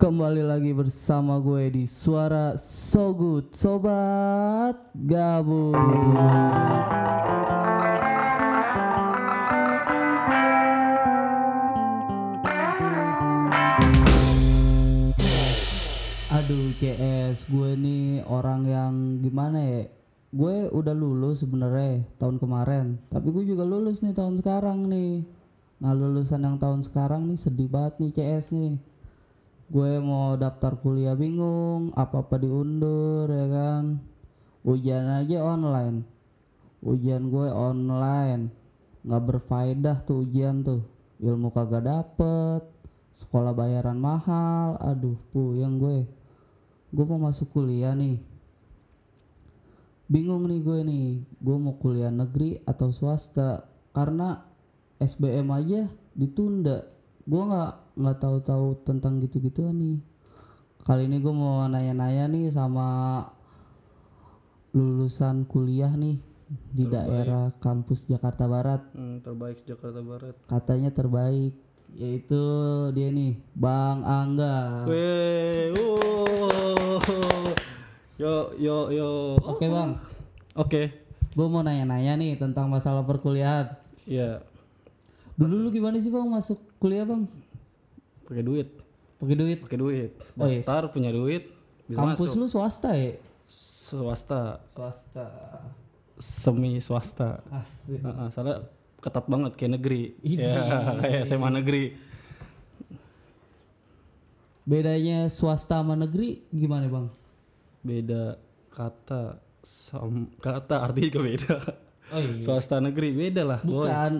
Kembali lagi bersama gue di Suara So Good Sobat Gabut. Aduh CS gue nih orang yang gimana ya? Gue udah lulus sebenarnya tahun kemarin Tapi gue juga lulus nih tahun sekarang nih. Nah lulusan yang tahun sekarang nih sedih banget nih CS nih gue mau daftar kuliah bingung apa apa diundur ya kan? Ujian aja online. Ujian gue online. Nggak berfaedah tuh ujian tuh. Ilmu kagak dapet. Sekolah bayaran mahal. Aduh puyeng gue. Gue mau masuk kuliah nih. Bingung nih gue nih. Gue mau kuliah negeri atau swasta? Karena SBM aja ditunda gue nggak nggak tahu-tahu tentang gitu-gituan nih kali ini gue mau nanya-nanya nih sama lulusan kuliah nih di daerah kampus Jakarta Barat Hmm, terbaik Jakarta Barat. katanya terbaik yaitu dia nih Bang Angga Weh, wuh. Yo yo yo. oke bang Oke. gue mau nanya-nanya nih tentang masalah perkuliahan Iya, dulu lu gimana sih bang masuk kuliah bang pakai duit. pakai duit Pakai duit. Oh, iya. Daftar punya duit bisa kampus masuk. lu swasta ya Swasta, swasta semi swasta. asli Heeh, soalnya ketat banget kayak negeri. Idih. Ya, kayak SMA negeri. bedanya swasta sama negeri gimana bang Beda kata sam kata artinya juga beda. oh iya Swasta negeri beda lah. boy. bukan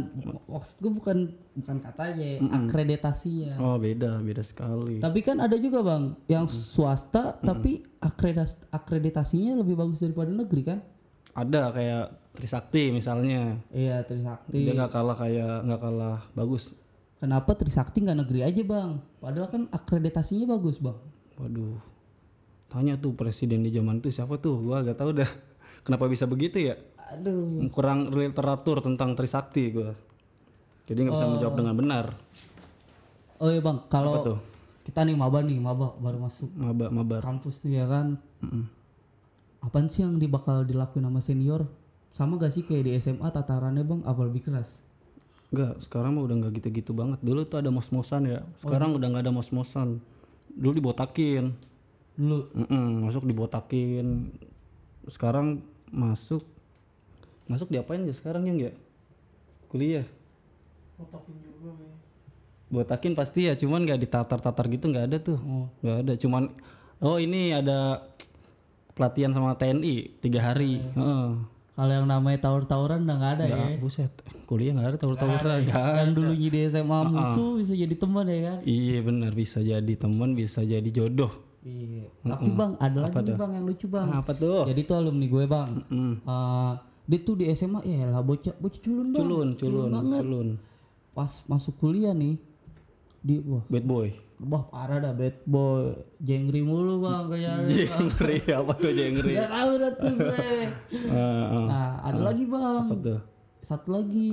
maksud gue bukan bukan katanya akreditasinya Oh, beda, beda sekali. tapi kan ada juga bang yang swasta tapi akreditas akreditasinya lebih bagus daripada negeri kan Ada kayak Trisakti misalnya. iya Trisakti Dia nggak kalah kayak nggak kalah bagus. kenapa Trisakti nggak negeri aja bang padahal kan akreditasinya bagus bang Waduh. Tanya tuh presiden di zaman itu siapa tuh? Gua agak tahu dah. Kenapa bisa begitu ya? Aduh Kurang literatur tentang Trisakti gua. Jadi nggak bisa menjawab dengan benar. oh iya bang kalau kita nih maba nih maba baru masuk Maba mabar. kampus tuh ya kan Mm-mm. apaan sih yang di bakal dilakuin sama senior sama gak sih kayak di SMA tatarannya bang apa lebih keras Enggak, sekarang mah udah nggak gitu-gitu banget. Dulu tuh ada mos-mosan ya. Sekarang udah nggak ada mos-mosan. Dulu dibotakin. dulu Mm-mm, masuk dibotakin. Sekarang masuk masuk diapain ya sekarang yang ya? Kuliah. Botakin pasti ya, cuman nggak ditatar-tatar gitu nggak ada tuh. oh. Nggak ada cuman oh ini ada pelatihan sama TNI tiga hari. Heeh. kalau yang namanya tawur-tawuran udah nggak ada ya. Nggak, buset. Kuliah nggak ada tawur-tawuran. ada. yang dulunya di SMA musuh bisa jadi teman ya kan? Iya benar. Bisa jadi teman bisa jadi jodoh. Iya. Tapi bang ada lagi nih bang yang lucu bang. Apa tuh? Jadi tuh alumni gue bang. Mm. Eh, dia tuh di SMA ya lah bocah bocah culun bang culun culun banget. culun. Pas masuk kuliah nih di wah. Bad boy. Wah parah dah bad boy. Jengri mulu bang kayaknya jengri apa tuh jengri? Gak tahu dah tuh gue. Ah. nah ada lagi bang. Apa tuh? Satu lagi.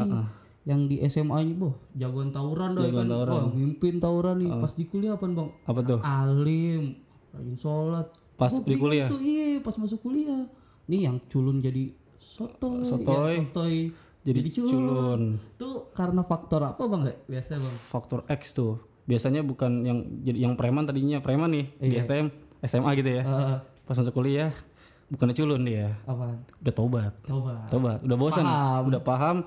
Yang di SMA nya boh jagoan tawuran dah kan. Wah, mimpin tawuran nih. Pas di kuliah apa bang? Apa tuh? Alim. Rajin sholat. Pas Gua di kuliah? tuh iya pas masuk kuliah. Nih yang culun jadi sotoy. Sotoy. yang sotoy. Jadi culun. tuh karena faktor apa bang? Ya biasa bang? Faktor X tuh. Biasanya bukan yang jadi yang preman tadinya preman nih di STM SMA gitu ya. Eh, pas masuk kuliah bukannya culun dia. Apa udah tobat coba tobat udah bosan. Paham. udah paham.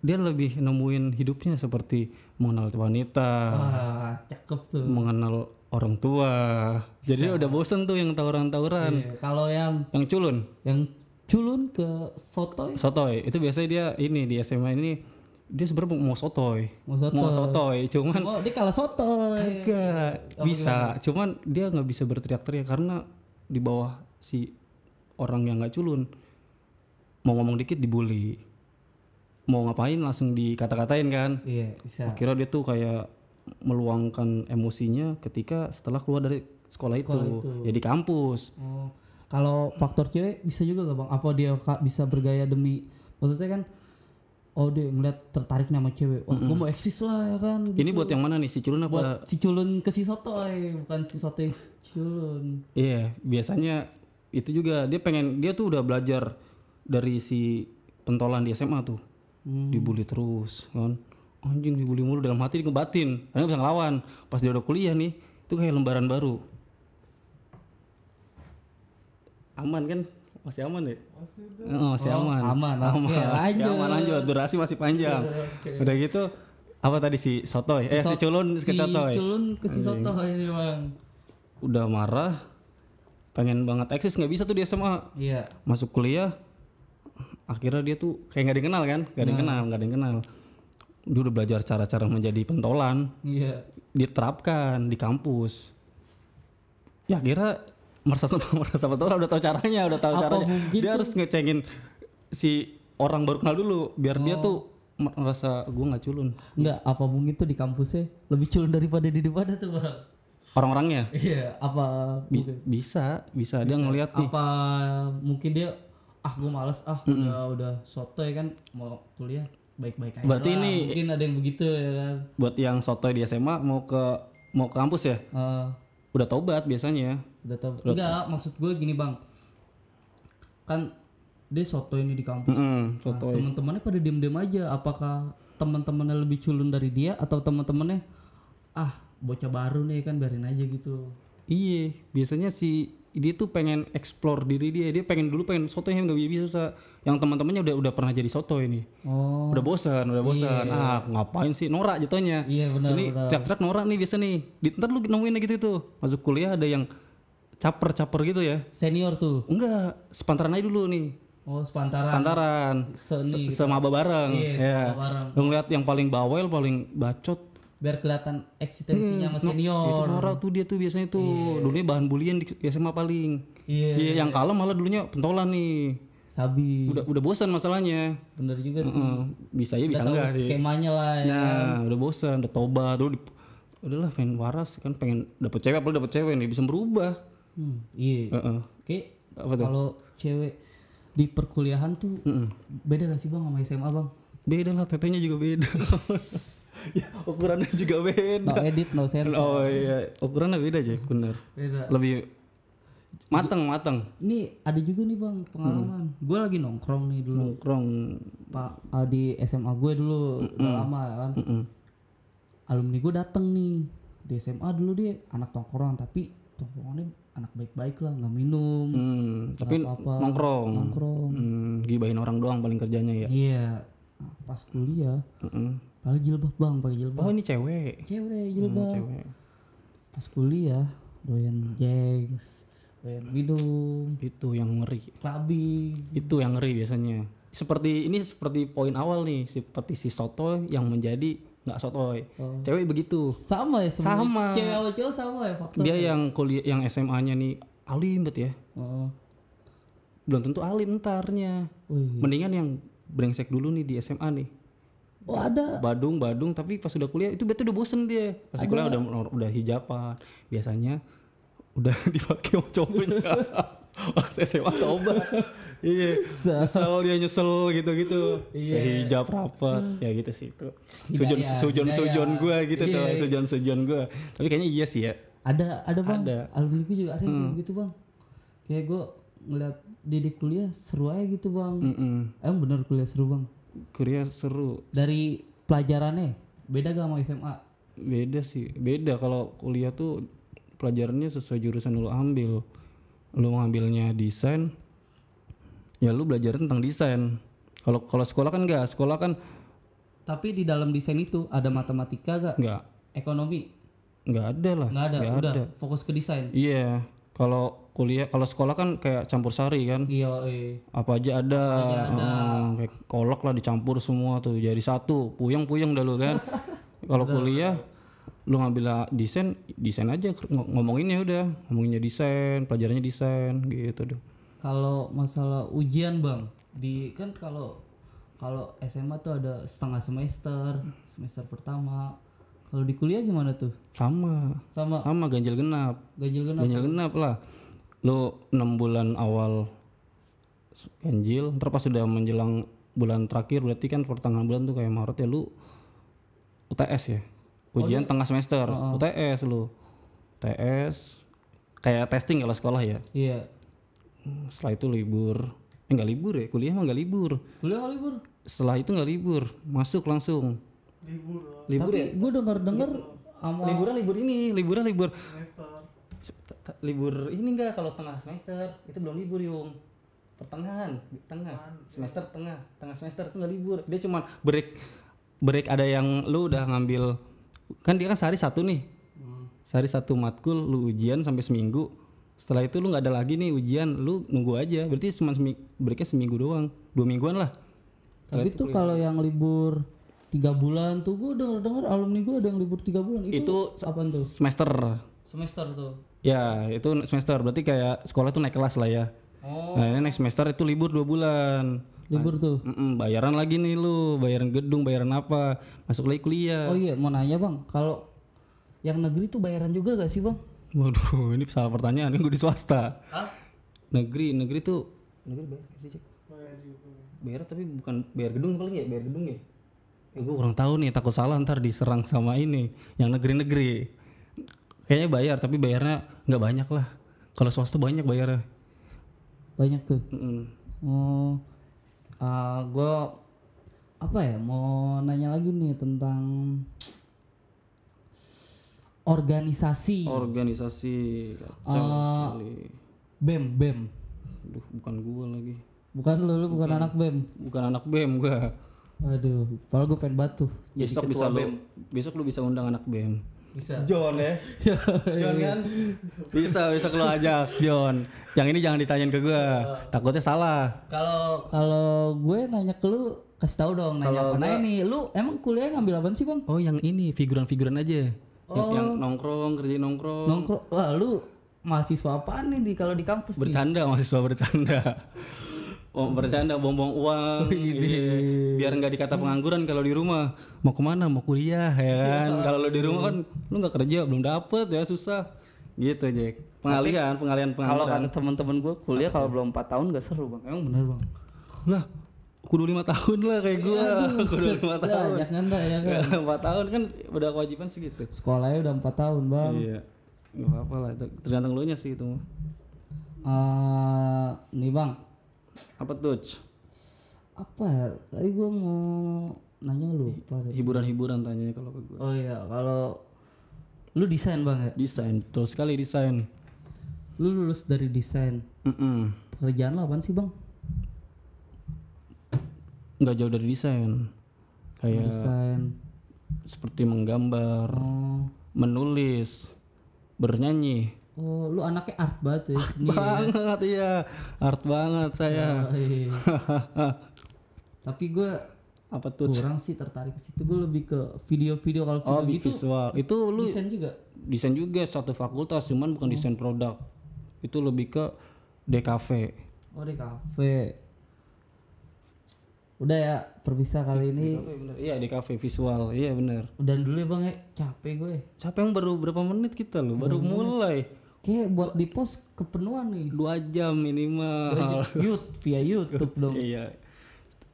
Dia lebih nemuin hidupnya seperti mengenal wanita. Wah cakep tuh. Mengenal orang tua. Jadi udah bosan tuh yang tawuran-tawuran. Iya, kalau yang yang culun. Yang culun ke sotoy sotoy itu biasanya dia ini di SMA ini dia sebenarnya mau sotoy mau sotoy mau sotoy cuman oh dia kalah sotoy Enggak, bisa. Cuman dia nggak bisa berteriak-teriak karena di bawah si orang yang nggak culun mau ngomong dikit dibully. Mau ngapain langsung dikata-katain kan. iya bisa Kira dia tuh kayak meluangkan emosinya ketika setelah keluar dari sekolah, itu. ya di kampus. Oh, kalau faktor cewek bisa juga gak bang? Apa dia bisa bergaya demi? Maksudnya kan oh dia ngeliat tertarik nih sama cewek wah gue mau eksis lah ya kan Ini buat yang mana nih si culun apa? buat si culun ke si sotoy bukan si sotoy culun Iya, biasanya itu juga dia pengen dia tuh udah belajar dari si pentolan di SMA tuh. Hmm. Dibully terus kan. Anjing dibully mulu dalam hati ngebatin. Karena bisa ngelawan. Pas dia udah kuliah nih, itu kayak lembaran baru. Aman kan? Masih aman ya? Oh, masih Oh, aman. aman. Oke, Masih lanjut. aman lanjut. Durasi masih panjang. Udah gitu apa tadi si Sotoy? eh si Sot- Culun ke si Sotoy. culun ke si sotoy ini bang Udah marah, pengen banget eksis nggak bisa tuh di SMA. iya masuk kuliah akhirnya dia tuh kayak nggak ada yang kenal kan nggak ada yang kenal nggak ada yang kenal dia udah belajar cara-cara menjadi pentolan iya diterapkan di kampus ya akhirnya merasa merasa pentolan udah tahu caranya udah tahu Apa caranya. mungkin dia harus ngecengin si orang baru kenal dulu biar dia tuh merasa gue nggak culun. Enggak, apa mungkin tuh di kampusnya lebih culun daripada di depannya tuh bang? Orang-orangnya? Iya apa Bi- bisa bisa. Dia ngelihat nih. Apa mungkin dia ah gue males ah udah udah sotoy kan mau kuliah baik-baik aja Berarti lah. ini- mungkin ada yang begitu ya kan? buat yang sotoy di SMA mau ke mau ke kampus ya? Eh, udah tobat biasanya udah tau enggak maksud gue gini bang kan dia sotoy ini di kampus Mm, Nah, teman-temannya pada diem-diem aja apakah teman-temannya lebih culun dari dia atau teman-temannya ah bocah baru nih kan biarin aja gitu Iya, biasanya si dia tuh pengen explore diri dia. Dia pengen dulu pengen soto yang nggak bisa. Yang teman-temannya udah udah pernah jadi soto ini. oh Udah bosan, udah bosan. Ah, ngapain sih norak jatuhnya. iya benar ini benar teriak-teriak norak nih biasa nih. Di ntar lu nemuin gitu tuh. Masuk kuliah ada yang caper-caper gitu ya. senior tuh Enggak, sepantaran aja dulu nih. oh sepantaran Sepantaran. seni Se- Semaba bareng. Iya, ya. semaba bareng. Lu ngeliat yang paling bawel, paling bacot. biar kelihatan eksistensinya sama Itu senior norak tuh dia tuh biasanya tuh. Dulunya bahan bulian di SMA paling. iya Iya, yang kalah malah dulunya pentolan nih. sabi Udah udah bosan masalahnya. bener juga sih bisa ya bisa Udah enggak sih. skemanya lah ya Nah, udah bosan, udah tobat, dulu di, udahlah pengen waras kan pengen dapet cewek apalagi dapet cewek nih bisa berubah. Hmm, iya Heeh. oke Apa tuh? kalau cewek di perkuliahan tuh Mm-mm. beda gak sih bang sama SMA bang Beda lah, tetenya juga beda. ya, ukurannya juga beda. no edit no sensor Oh iya, ukurannya beda aja, bener. beda Lebih matang matang. ini ada juga nih bang pengalaman gue lagi nongkrong nih dulu Nongkrong. pak ah, di SMA gue dulu udah lama ya kan Mm-mm. alumni gue dateng nih di SMA dulu dia anak tongkrongan tapi tongkrongannya anak baik-baik lah nggak minum Hmm, tapi apa-apa. nongkrong. nongkrong Hmm, gibahin orang doang paling kerjanya ya. iya Nah, pas kuliah pakai jilbab bang pakai jilbab Oh ini cewek. cewek Hmm, jilbab cewek. pas kuliah doyan jengs doyan minum Itu yang ngeri. clubbing Itu yang ngeri biasanya. Seperti ini seperti poin awal nih, seperti si soto yang menjadi nggak sotoy. Oh. Cewek begitu. sama ya sebenarnya Sama. cewek sama cowok sama ya faktor Dia yang kuliah yang SMA-nya nih alim bet ya. oh. Belum tentu alim entarnya. Wih. Mendingan yang brengsek dulu nih di SMA nih. oh ada Badung, Badung, tapi pas udah kuliah itu berarti udah bosen dia. Pas kuliah udah udah hijapan. Biasanya udah dipakai sama cowoknya. Pas SMA tobat. Iya. Nyesel dia nyesel gitu-gitu. Iya. hijab rapat. Ya gitu sih itu. Sujon sujon sujon gua gitu tuh. Iya. Sujon sujon gua. Tapi kayaknya iya sih ya. ada ada bang Ada. alumni gue juga ada kayak gitu bang kayak gue ngeliat didik kuliah seru aja gitu bang Mm-mm. emang bener kuliah seru bang Kuliah seru. dari pelajarannya beda gak sama SMA Beda sih. Beda kalau kuliah tuh pelajarannya sesuai jurusan lu ambil. Lu ngambilnya desain, ya lu belajar tentang desain. Kalau kalau sekolah kan enggak, sekolah kan tapi di dalam desain itu ada matematika gak enggak ekonomi enggak ada lah. nggak ada Nggak udah fokus ke desain Iya. Kalau kuliah, kalau sekolah kan kayak campur sari kan. iya eh. Apa aja ada. aja ada. Heeh, kayak kolak lah dicampur semua tuh jadi satu. Puyeng-puyeng dah lu kan. kalau kuliah lu ngambil desain, desain aja ng- ngomonginnya udah, ngomonginnya desain, pelajarannya desain gitu dong. Kalau masalah ujian bang di kan kalau kalau SMA tuh ada setengah semester semester pertama. Kalau di kuliah gimana tuh? Sama, sama. Sama ganjil genap. ganjil genap Ganjil genap lah. Lu 6 bulan awal ganjil, ntar pas sudah menjelang bulan terakhir berarti kan pertengahan bulan tuh kayak Maret ya lu UTS ya? Ujian tengah semester. UTS lu. UTS kayak testing kalau sekolah ya? Iya. Hmm, setelah itu libur. Eh nggak libur ya? Kuliah mah nggak libur. Kuliah nggak libur. setelah itu nggak libur. Masuk langsung. Libur libur ya Tapi gue denger denger sama liburan libur ini liburan libur Se- t- t- libur ini enggak kalau tengah semester. Itu belum libur yung. Pertengahan. Tengah. Semester tengah. Tengah semester itu nggak libur. Dia cuma break break ada yang lu udah ngambil kan dia kan sehari satu nih. Sehari satu matkul lu ujian sampai seminggu setelah itu lu nggak ada lagi nih ujian lu nunggu aja berarti cuma semi, breaknya seminggu doang dua mingguan lah Tapi tuh kalau yang libur tiga bulan tuh gue denger denger alumni gue ada yang libur tiga bulan itu, itu apa tuh? semester Semester tuh. ya itu semester berarti kayak sekolah tuh naik kelas lah ya Oh. Nah, ini next semester itu libur dua bulan. Libur tuh. Mm-mm, bayaran lagi nih lu, bayaran gedung, bayaran apa, masuk lagi kuliah. Oh iya mau nanya bang, kalau yang negeri tuh bayaran juga gak sih bang? Waduh, ini salah pertanyaan, gue di swasta. Hah? Negeri, negeri tuh negeri bayar sih, Cek? Bayar tapi bukan bayar gedung paling ya, bayar gedung ya. Ya gue kurang tahu nih, takut salah ntar diserang sama ini yang negeri-negeri. Kayaknya bayar, tapi bayarnya nggak banyak lah. Kalau swasta banyak bayarnya. Banyak tuh. Mm-mm. Oh, ah gue apa ya mau nanya lagi nih tentang organisasi Organisasi kacau sekali. bem bem Aduh, bukan gua lagi. bukan lu lu bukan anak bem Bukan anak BEM gua. aduh padahal gue pengen batu jadi Besok bisa lu besok lu bisa undang anak BEM. bisa John ya. John kan? Bisa, bisa lu ajak John. Yang ini jangan ditanyain ke gua. Takutnya salah. kalau kalau gue nanya ke lu kasih tahu dong nanya apa nah ini lu emang kuliah ngambil apa sih bang Oh, yang ini figuran-figuran aja. Yang, yang nongkrong, kerja nongkrong. nongkrong. Wah lu mahasiswa apaan nih di kalau di kampus nih? Bercanda mahasiswa bercanda. Oh, bercanda bom-bom uang iya. biar nggak dikata pengangguran kalau di rumah. Mau ke mana? Mau kuliah ya kan? Kalau lu di rumah kan lu nggak kerja belum dapet ya susah. Gitu Jack. Pengalihan pengalihan kalau pengangguran. kata teman-teman gue kuliah kalau belum 4 tahun gak seru bang. Emang bener bang? Lah kudu lima tahun lah kayak gua. Kudu lima tahun. banyak kan dah ya kan? Empat tahun kan udah kewajiban segitu. Sekolahnya udah 4 tahun bang. Iya. Nggak apa-apa lah itu tergantung lu nya sih itu. Eh, nih bang. Apa tuh apa ya? Tadi gue mau nanya deh. Hiburan-hiburan tanyanya kalau ke gua. Oh iya kalau lu desain bang ya? Desain betul sekali desain. Lu lulus dari desain. Mm-mm. pekerjaan lo apaan sih bang nggak jauh dari desain. Kayak desain. seperti menggambar oh. menulis bernyanyi. Oh lu anaknya art banget ya seni ya? banget iya. Art banget saya. Oh, iya. tapi gue apa tuh? kurang sih tertarik ke situ. Gue lebih ke video-video kalau oh video gitu. visual. Itu lu desain juga? desain juga satu fakultas cuman bukan desain produk. Itu lebih ke DKV oh kafe udah ya perpisah kali ini. bener. iya DKV visual. Iya bener. Udah dulu ya bang ya capek gue. Capek yang baru berapa menit kita lo baru mulai. Kayak buat di post kepenuhan nih. Dua jam minimal. Yout via YouTube dong. Iya.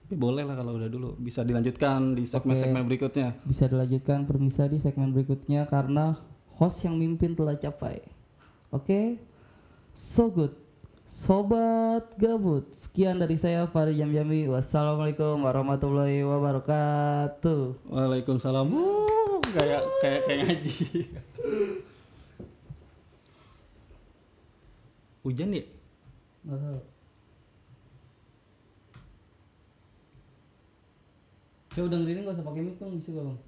Tapi boleh lah kalau udah dulu. Bisa dilanjutkan di segmen-segmen berikutnya. Bisa dilanjutkan permisa di segmen berikutnya karena host yang mimpin telah capai. Oke? So good sobat gabut sekian dari saya Farid Jamjami wassalamualaikum warahmatullahi wabarakatuh Waalaikumsalam. Wuh, kayak kayak kayak ngaji. Hujan ya? Nggak tahu. Coba dengerin gak usah pakai mic dong bisa gak bang?